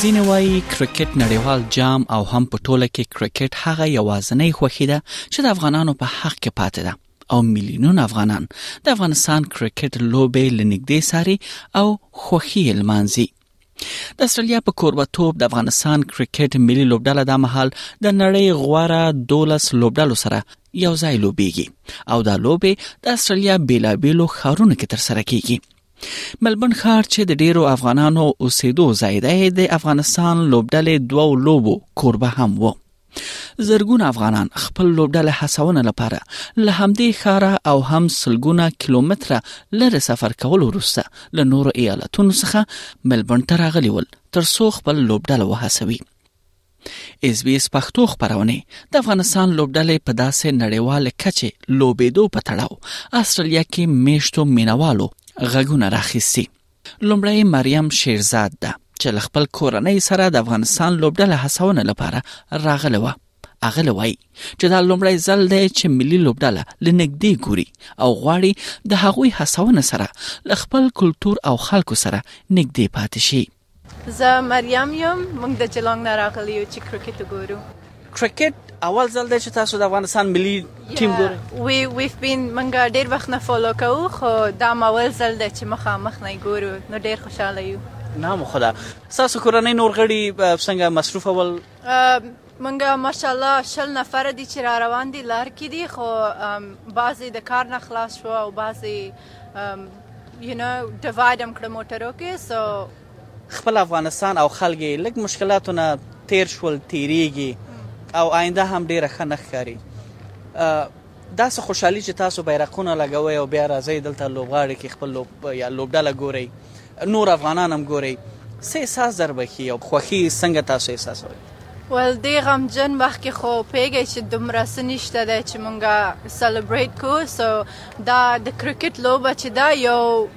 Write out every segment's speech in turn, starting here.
ځینې وایي کرکټ نړیوال جام او هم په ټوله کې کرکټ هغه یوازنۍ خوښي ده چې د افغانانو په حق کې پاتې ده او میلیونونه افغانان د افغانستان کرکټ لوبې لنګدې ساري او خوښي لمانځي د استرالیا په کوربتوب د افغانستان کرکټ ملي لوبډله د محل د نړۍ غوړه 12 لوبډلو سره یو ځای لوبيږي او دا لوبي د استرالیا بیلابیلو خارونو کې تر سره کیږي ملبن ښار چې د ډیرو افغانانو اوسېدو ځای دی د افغانستان لوبډلې دوو لوبو کوربه هم وو زرګونه افغانان خپل لوبډله هڅونه لپاره له همدې ښاره او هم سلګونه کیلومتره لرې سفر کول وروسته له نورو ایالتونو څخه ملبورن ته راغلي ول ترڅو خپل لوبډله وهڅوي اس بي اس پښتو خبرونه د افغانستان لوبډلې په داسې نړیوال کچه لوبېدو په تړاو استرالیا کې میشتو مینوالو غږونه راخیستي لومړی مریم شیرزاد ده چې له خپل کورنۍ سره د افغانستان لوبډله هڅونه لپاره راغله و هغه لوي چې دا لومړی ځل دی چې ملي لوبډله لنګدي ګوري او غواړي د هغوی هڅونه سره له خپل کلچر او خلکو سره نږدې پاتې شي زه مریم یم موږ د جلانګ نه راغلی یو چې کرکټ وګورو کرکټ اول ځل دی چې تاسو د افغانستان ملي ټیم ګورئ وی ویف بین منګه ډیر وخت نه فالو کوو خو دا اول ځل دی چې مخامخ نه ګورو نو ډیر خوشاله یو نام خدا تاسو کورنۍ نور غړي څنګه مصروف اول منګه ماشاءالله شل نفر دي چې را روان دي لار کې دي خو بعضی د کار نه خلاص شو او بعضی یو نو ډیوایډ هم کړ موټرو کې سو خپل افغانستان او خلګ یې لږ مشکلاتو نه تیر شول تیریږي او آینده هم ډیره ښه نه ښکاري داسې خوشحالي چې تاسو بیرقونه لګوي او بیا راځي دلته لوبغاړي کې خپل لوب یا لوبډله ګوري نور افغانان هم ګوري څه احساس در بخي او خوخي څنګه تاسو احساس وي ول دی غم جن وخت کې خو پیګی چې دومره سنشته ده چې مونږه سلیبریټ کو سو دا د کرکټ لوبه چې دا یو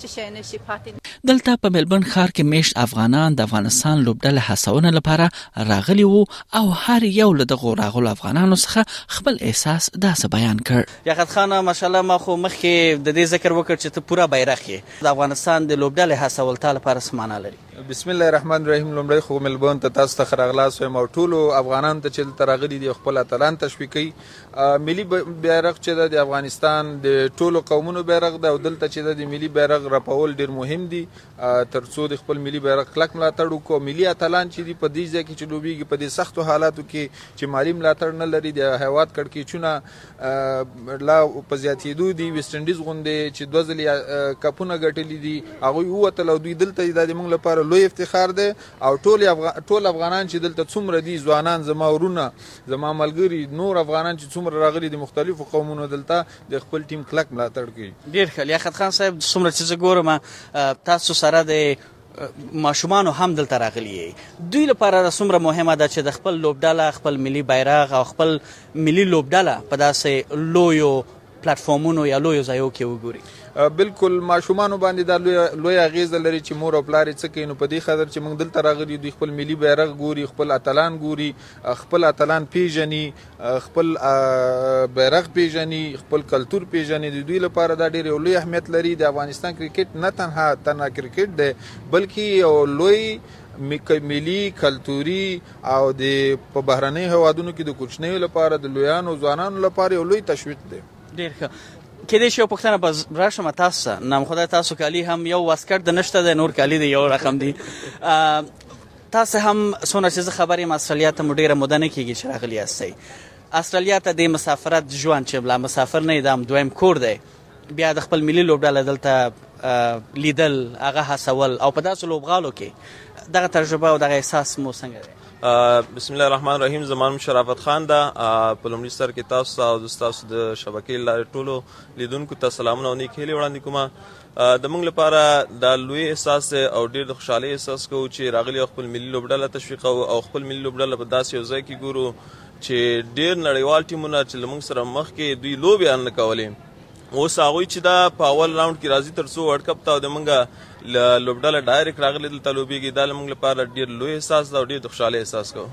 چې شی نشي پاتې دلته په ملبورن ښار کې میشت افغانان د افغانستان لوبډلې هڅونه لپاره راغلي وو او هر یو له دغو راغلو افغانانو څخه خپل احساس داسې بیان کړ یاخد خان ماشاءالله ما خو مخکې د دې ذکر وکړ چې ته پوره بیرغ یې د افغانستان د لوبډلې هڅول تا لپاره څه معنا لري بسم الله الرحمن الرحیم لومړی خو ملبورن ته تاسو ته ښه راغلاست وایم او ټولو افغانانو ته چې دلته راغلي دي خپل اتلان تشویقوي ملي بیرغ چې د افغانستان د ټولو قومونو بیرغ ده او دلته چې د ملي بیرغ رپول ډیر مهم دي ترڅو د خپل ملي بیرغ کلک ملاتړ وکړو ملي اتلان چې دی په دې ځای کې چې لوبيږي په دې سختو حالاتو کې چې مالی ملاتړ نه لري د هیواد کړکېچونه لا په زیاتېدو دي ویسټ انډیز غوندې چې دوه ځلې کپونه ګټلي دي هغوی ووتل او دوی دلته دا د موږ لپاره لوی افتخار دی او ټول افغان ټول افغانان چې دلته څومره دي ځوانان زما ورونه زما ملګري نور افغانان چې څومره راغلي دي مختلفو قومونو دلته د خپل ټیم کلک ملاتړ کوي ډیر ښه لیاقت خان صاحب څومره چې زه ګورم تاسو سره د ماشومان هم دلته راغلي دوی لپاره د څومره مهمه ده چې د خپل لوبډاله خپل ملي بیرغ او خپل ملي لوبډاله په داسې لویو پلیټفارمونو یا لویو ځایو کې وګوري بالکل ماشومان باندې دا لوی اغیز لري چې مور او پلار څه کوي نو په دې خاطر چې موږ دلته راغلي دوی خپل ملي بیرغ ګوري خپل اتلان ګوري خپل اتلان پیژني خپل بیرغ پیژني خپل کلچر پیژني د دوی لپاره دا ډېر یو لوی اهمیت لري د افغانستان کرکټ نه تنها تنها کرکټ دی بلکې یو لوی ملي کلتوري او د په بهرنۍ هوادونو کې د کوچنیو لپاره د لویانو ځوانانو لپاره یو لوی تشویق دی ډېر ښه کې دې شو پښتنه بس راشم تاسو نام خدای تاسو کالی هم یو واسکټ د نشته د نور کالی دی یو رقم دی تاسو هم څونه چې زه خبر یم استرالیا ته مو ډیره موده نه کیږي چې راغلي یاستئ استرالیا ته د مسافرت ژوند چې بلا مسافر نه دام دویم کور دی بیا د خپل ملي لوبډاله دلته لیدل هغه حسول او په داسې لوبغالو کې دغه تجربه او دغه احساس مو څنګه دی بسم الله الرحمن الرحیم زمان شرافت خان دا په لومړي سر کې تاسو او تاسو د شبکې لارې ټولو لیدونکو ته سلامونه او نیک هیلې وړاندې کوم د موږ لپاره دا لوی احساس دی او ډیر د خوشحالۍ احساس کوو چې راغلی او خپل ملي لوبډله تشویقوو او خپل ملي لوبډله په داسې یو ځای کې ګورو چې ډیر نړیوال ټیمونه چې له موږ سره مخ کې دوی لوبې ان کولې اوس هغه چې دا په اول راوند کې راځي ترڅو ورلد کپ ته د منګه لوبډله ډایرکټ راغلي دلته لوبيږي دا موږ لپاره ډیر لوی احساس دا ډیر د خوشاله احساس کوو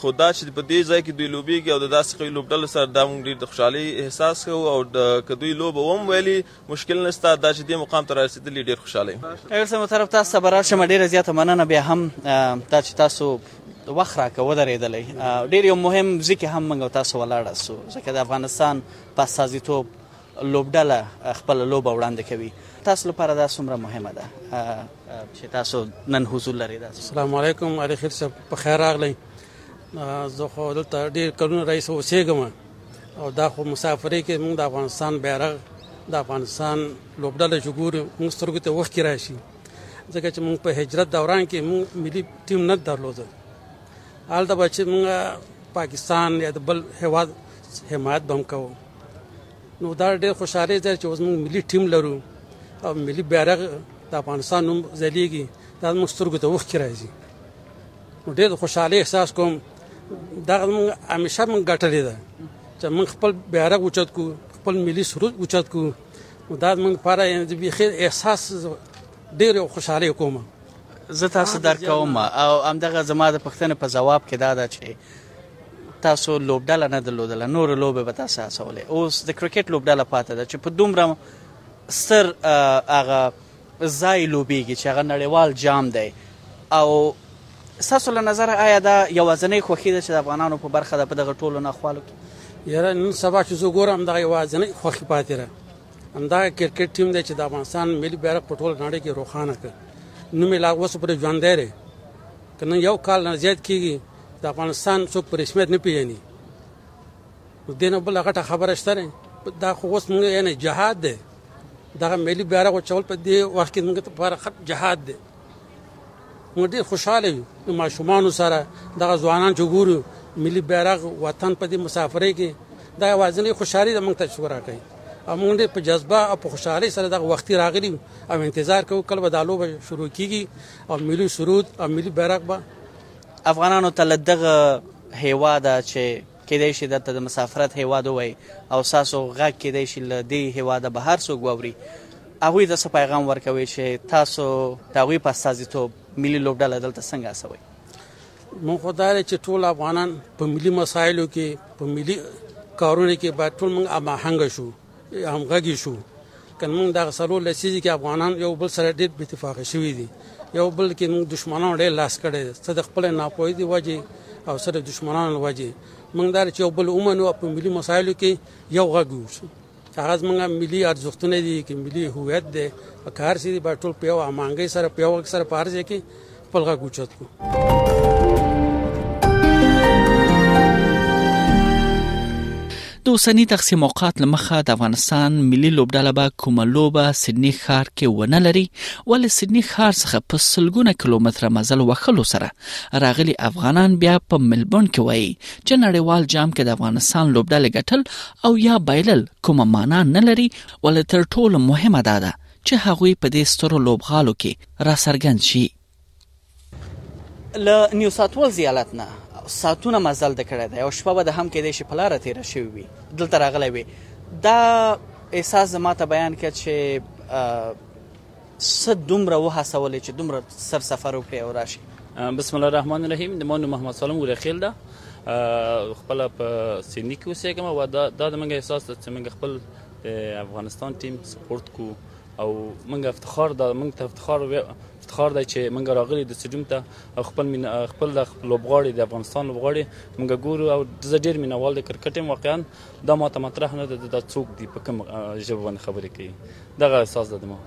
خو دا چې په دې ځای کې دوی لوبيږي او د داسې قوي لوبډلو سره دا موږ ډیر د خوشحالي احساس کوو او د کدوی لوبه وم ویلي مشکل نشته دا چې دې مقام ته رارسېدلي ډېر خوشاله یم اګر څه مطرف تاسو ته به راشم ډېره زیاته مننه بیا هم دا چې تاسو وخت راکه ودرېدلی ډېر یو مهم ځکه هم موږ تاسو ولاړ سو ځکه د افغانستان په استازیتوب لوبډله خپل لوبه وړاندې کوي تاسو لپاره دا څومره مهمه ده چې تاسو نن حضور لرئ السلام علیکم علي خیر صاحب په خیر راغلی زه خو دلته ډېر کلونه راځي اوسېږم او دا خو مسافرې کې موږ د افغانستان بیرغ د افغانستان لوبډله چې ګورو موږ سترګو ته وخت راشي ځکه چې موږ په هجرت دوران کې موږ ملي ټیم نه درلود هلته به چې موږ پاکستان یا د بل هیواد حمایت به هم کوو نو دا ډېر خوشحالي ده چې اوس موږ ملي ټیم لرو او ملي بیرغ د افغانستان نوم ځلیږي دا موږ سترګو ته وخت راځي نو ډېر خوشحالي احساس کوم دا موږ همیشه موږ ګټلې ده چې موږ خپل بیرغ اوچت کو خپل ملي سرود اوچت کو دا موږ لپاره یعنې د بیخي احساس ډېر خوشحالي کوم زه تاسو درک کوم او همدغه زما د پښتنې په جواب کې دا ده چې تاسو لوبډله نه درلودله نور لوبه به تاسو هڅولې اوس د کرکټ لوبډله پاتې ده چې په دومره ستر هغه ځای لوبیږي چې هغه نړیوال جام دی او ستاسو له نظره آیا دا یوازنۍ خوښي ده چې د افغانانو په برخه ده په دغه ټولو ناخوالو کې یاره نن سبا چې زه ګورم دا یوازنۍ خوښي پاتې ده همدا کرکټ ټیم دی چې د افغانستان ملي بیرغ په ټول نړۍ کې روښانه کړ نو مې لا اوس پرې ژوندی دی که نن یو کال نه زیات کېږي د افغانستان څوک په رسمیت نه پیژني نو دې نه بله غټه خبره شته دا خو اوس موږ یعنې جهاد دی دغه ملي بیرغ وچول په دې وخت کې موږ ته لپاره جهاد دی موږ ډېر خوشاله یو د ماشومانو سره دغه ځوانان چې ګورو ملي بیرغ وطن په دې مسافرۍ کې دا یوازینۍ خوشحالي ده موږ ته چې راکوي او موږ ډېر په جذبه او په خوشحالۍ سره دغه وختي راغلي او انتظار کوو کله به دا لوبه شروع کیږي او ملي سرود او ملي بیرغ به افغانانو ته له دغه هیواده چې کیدای شي درته د مسافرت هیواد ووایي او ستاسو غږ کیدای شي له دې هیواده بهر څوک واوري هغوی ته څه پیغام ورکوي چې تاسو د هغوی په استازیتوب ملي لوبډله دلته څنګه اسوي مونږ خو دا چې ټول افغانان په ملي مسایلو کې په ملي کارونه کې باید ټول مونږ اماهنګ شو همغږي شو کنه موږ دغه سلور لسیزې کې افغانان یو بل سره ډېر بې اتفاقه شوي دي یو بل کې موږ دشمنان ډېر لاس کړی دی څه د خپل ناپوهۍ دی وجې او څه د دشمنانو له وجې موږ دا چې یو بل ومنو او په ملي مسایلو کې یو غږ اوسو هغه زمونږ ملي ارزښتونه دي کې ملي هویت دی په کار سي دی باید ټول په یو امانګۍ سره په یو سره په هر ځای کې خپل غږ اوچت کړو د اوسنی تقسیم اوقات لمخه د افغانستان ملي لوبډله به کومه لوبه سیدنی ښار کې ونه لري ولې سیدنی ښار څخه په سلګونه کیلومتره مزل وخلو سره راغلي افغانان بیا په ملبون کې وایي چې نړیوال جام کې د افغانستان لوبډله ګټل او یا بایلل کومه معنا نه لري ولې تر ټولو مهمه ده چې هغوی په دې سترو لوبغالو کې راڅرګند شي له نیو ساوت ویلز ایالت نه ساتونه مزل د کړی دی او شپه به د هم کې د شي پلار تیر شوی وي دلته راغلی وي دا احساس زما ته بیان کړ چې څه دومره وهڅولې چې دومره سر سفر وکړي او راشي بسم الله الرحمن الرحیم د مونږ محمد سلام ورخیل ده خپل په سیندی کې اوسېږم او دا د منګه احساس چې منګه خپل د افغانستان ټیم سپورت کو او موږ افتخار دا موږ ته افتخار افتخار دی چې موږ راغلي د سټډیوم ته او خپل مین خپل د لوبغاړي د افغانستان لوبغاړي موږ ګورو او زه ډیر مینوال د کرکټ یم واقعا دا ماته مطرح نه ده دا څوک دی په کوم ژبه باندې خبرې کوي دغه احساس ده ما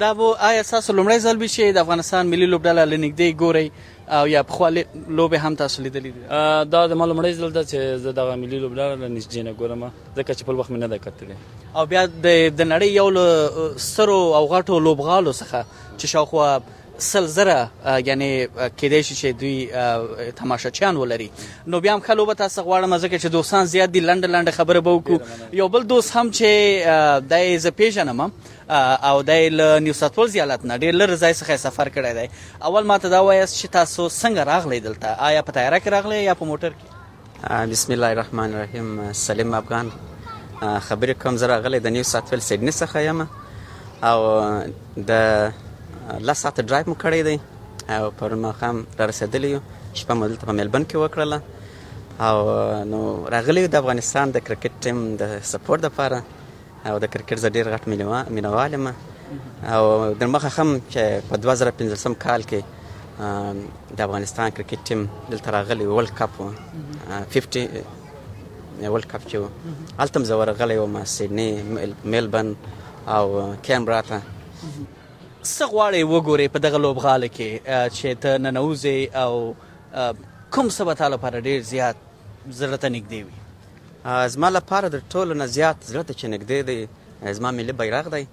دا وو آیا تاسو لومړی ځل به چې د افغانستان ملي لوبډله لنګدې ګوري او یا په خپل لوبه هم تاسو لیدلې دا د ملمړی ځل ده چې زه د ملي لوبډله لنګدې نه ګورم ځکه چې بل وخت مې نه ده کتلې او بیا د نړۍ یو له سترو او غټو لوبغالو څخه چې شاوخوا سل زره یعنی کېدای شي چې دوی تماشاچیان ولري نو بیا هم خلک به تاسو غواړم ځکه چې دوستان زیات دي لنډ لنډ خبره به وکړو یو بل دوست هم چې د ایز پیژنم او د نیو ساوث ولز ایالت نه ډېر لږ ځای څخه سفر کړی دی اول ماته دا وایاست چې تاسو څنګه راغلی دلته آیا په تیاره کې راغلی یا په موټر کې بسم الله الرحمن الرحیم سلیم افغان خبرې کوم زه راغلی د نیو ساوت ویل سیډني څخه یم او د لس ساعته ډرایو مو کړی دی او پرون ماښام را رسېدلی یو شپه مو دلته په ملبن کې وکړله او نو راغلی د افغانستان د کرکټ ټیم د سپورټ دپاره او د کرکټ زه ډیر غټ مینوال یم او د مخه خم چې په 2015 کال کې د افغانستان کرکټ ټیم دلته راغلی ورلد کپ 50 ورلد کپ چې التم زور غلی و ما سیدنی ملبن او کیمرا ته څه غواړي وګوري په دغه لوبغاله کې چې ته ننوځي او کوم څه به تعالی پر ډیر زیات زړه ته نږدې وي زما لپاره د ټولو نه زیات زړه ته چې نږدې دی زما ملي بیرغ دی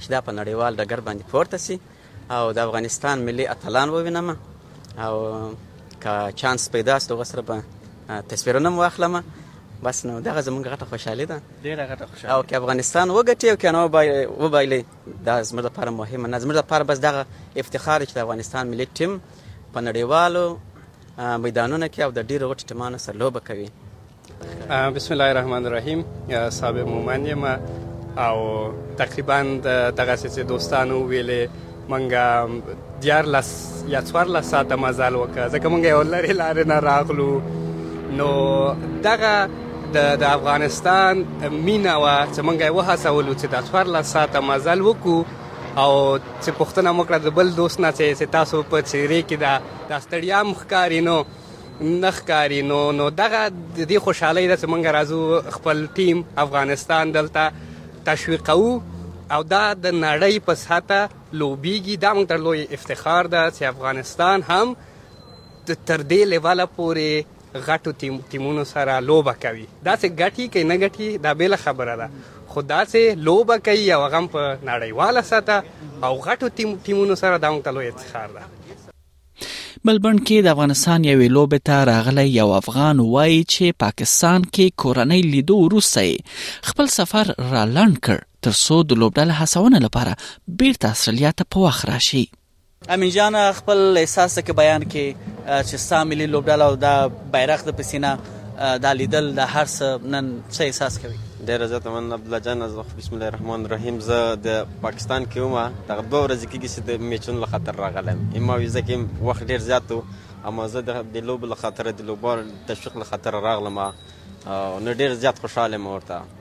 چې دا په نړیوال ډګر باندې پورته سي او د افغانستان ملي اتلان ووینم او که چانس پیدا ست هغه سره به تصویرونه هم واخلم بس نو دغه زمونږ غټه خوشحالي ده ډېره غټه خوشحالي او که افغانستان وګټي او که نه وبایلي دا زموږ لپاره مهمه نه زموږ لپاره بس دغه افتخار چې د افغانستان ملي ټیم په نړیوالو میدانونه کې او د ډیرو غټو ټیمانو سره لوبه کوي بسم الله الرحمن الرحیم صابر مومن یم او تقریبا دغه سه دوستانو ویلې منګه دیار لس یا څوار لس ساعت مزال وکړه ځکه مونږ یو لري لارې نه راغلو نو دغه د د افغانستان مینا وا چې مونږه یې وهڅولو چې د څوار لس ساعت مزال وکړو او چې پښتنه مکړه د بل دوست نه چې تاسو په چیرې کې دا دا ستړیا هم ښکاري نو نه ښکاري نو نو دغه د دې خوشحالۍ ده چې موږ راځو خپل ټیم افغانستان دلته تشویقوو او دا د نړۍ په سطح لوبیږي دا موږ ته لوی افتخار ده چې افغانستان هم تر دې لیوله پورې غټو تیمونو سره لوبه کوي داسې ګټي کې نه ګټي دا بیل خبره ده خو داسې لوبه کوي او غم په نړیواله سطح او غټو تیم تیمونو سره دا موږ ته لوی افتخار ده ملبورن کې د افغانستان یوې لوبې ته راغلی یو افغان وایي چې پاکستان کې کورنۍ لیدو وروسته خپل سفر را لنډ کړ ترڅو د لوبډلې هڅونه لپاره بیرته استرالیا ته په وخت راشي امین جانه خپل احساس ته کې بیان کې چې ستا ملي لوبډاله او دا بیرغ د پسینه دا لیدل د هر څه نن څه احساس کوي ډیر زیات من عبد الله جان زه بسم الله الرحمن الرحیم زه د پاکستان کې ومه دغه دوه ورځې کېږي چې د میچونو له خاطر راغلم اما ویزه کې وخت ډیر زیات و اما زه د لوبو له خاطر د لوبغاړو تشویق له خاطر راغلم نو ډیر زیات خوشاله یم ورته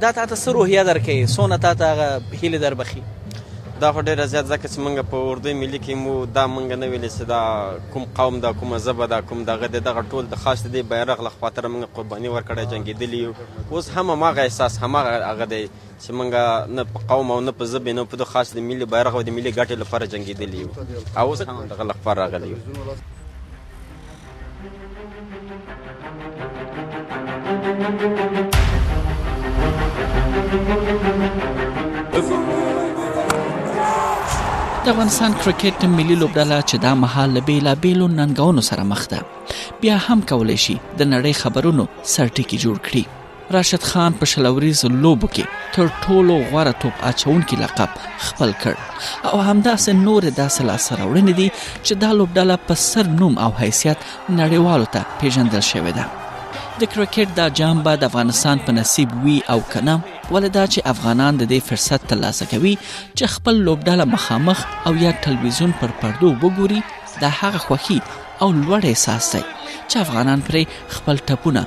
دا تا ته څه روحیه درکوي څونه تا ته هغه هیلې دربخي دا خو ډېره زیات ځکه چې موږ په اردو ملي کې مو دا موږ نه ویلې چې دا کوم قوم دا کومه ژبه دا کوم دغه دی دغه ټول د خاص دی بیرغ له خوا تر موږ قرباني ورکړې جنګېدلي یو اوس هم هماغه احساس هماغه هغه دی چې موږ نه په قوم او نه په ژبې نه په خاص د ملي بیرغ او د ملي ګټې لپاره جنګېدلي یو او اوس هم دغه لپاره راغلي یو د افغانستان کرکټ ملي لوبډله چې دا مهال له بیلابیلو ننګونو سره مخ ده بیا هم کولای شي د نړۍ خبرونو سرټکی جوړ کړي راشد خان په شلوریز لوبو کې تر ټولو غوره توپ اچونکي لقب خپل کړ او همداسې نور داسې لاسته راوړنې دي چې دا لوبډله په سر نوم او حیثیت نړیوالو ته پیژندل شوې ده د کرکټ دا جام به د افغانستان په نصیب وي او کنه ولې دا چې افغانان د دې فرصت ترلاسه کوي چې خپل لوبډله مخامخ او یا ټلویزیون پر پردو وګوري دا هغه خوښي او لوړ احساس دی چې افغانان پرې خپل ټپونه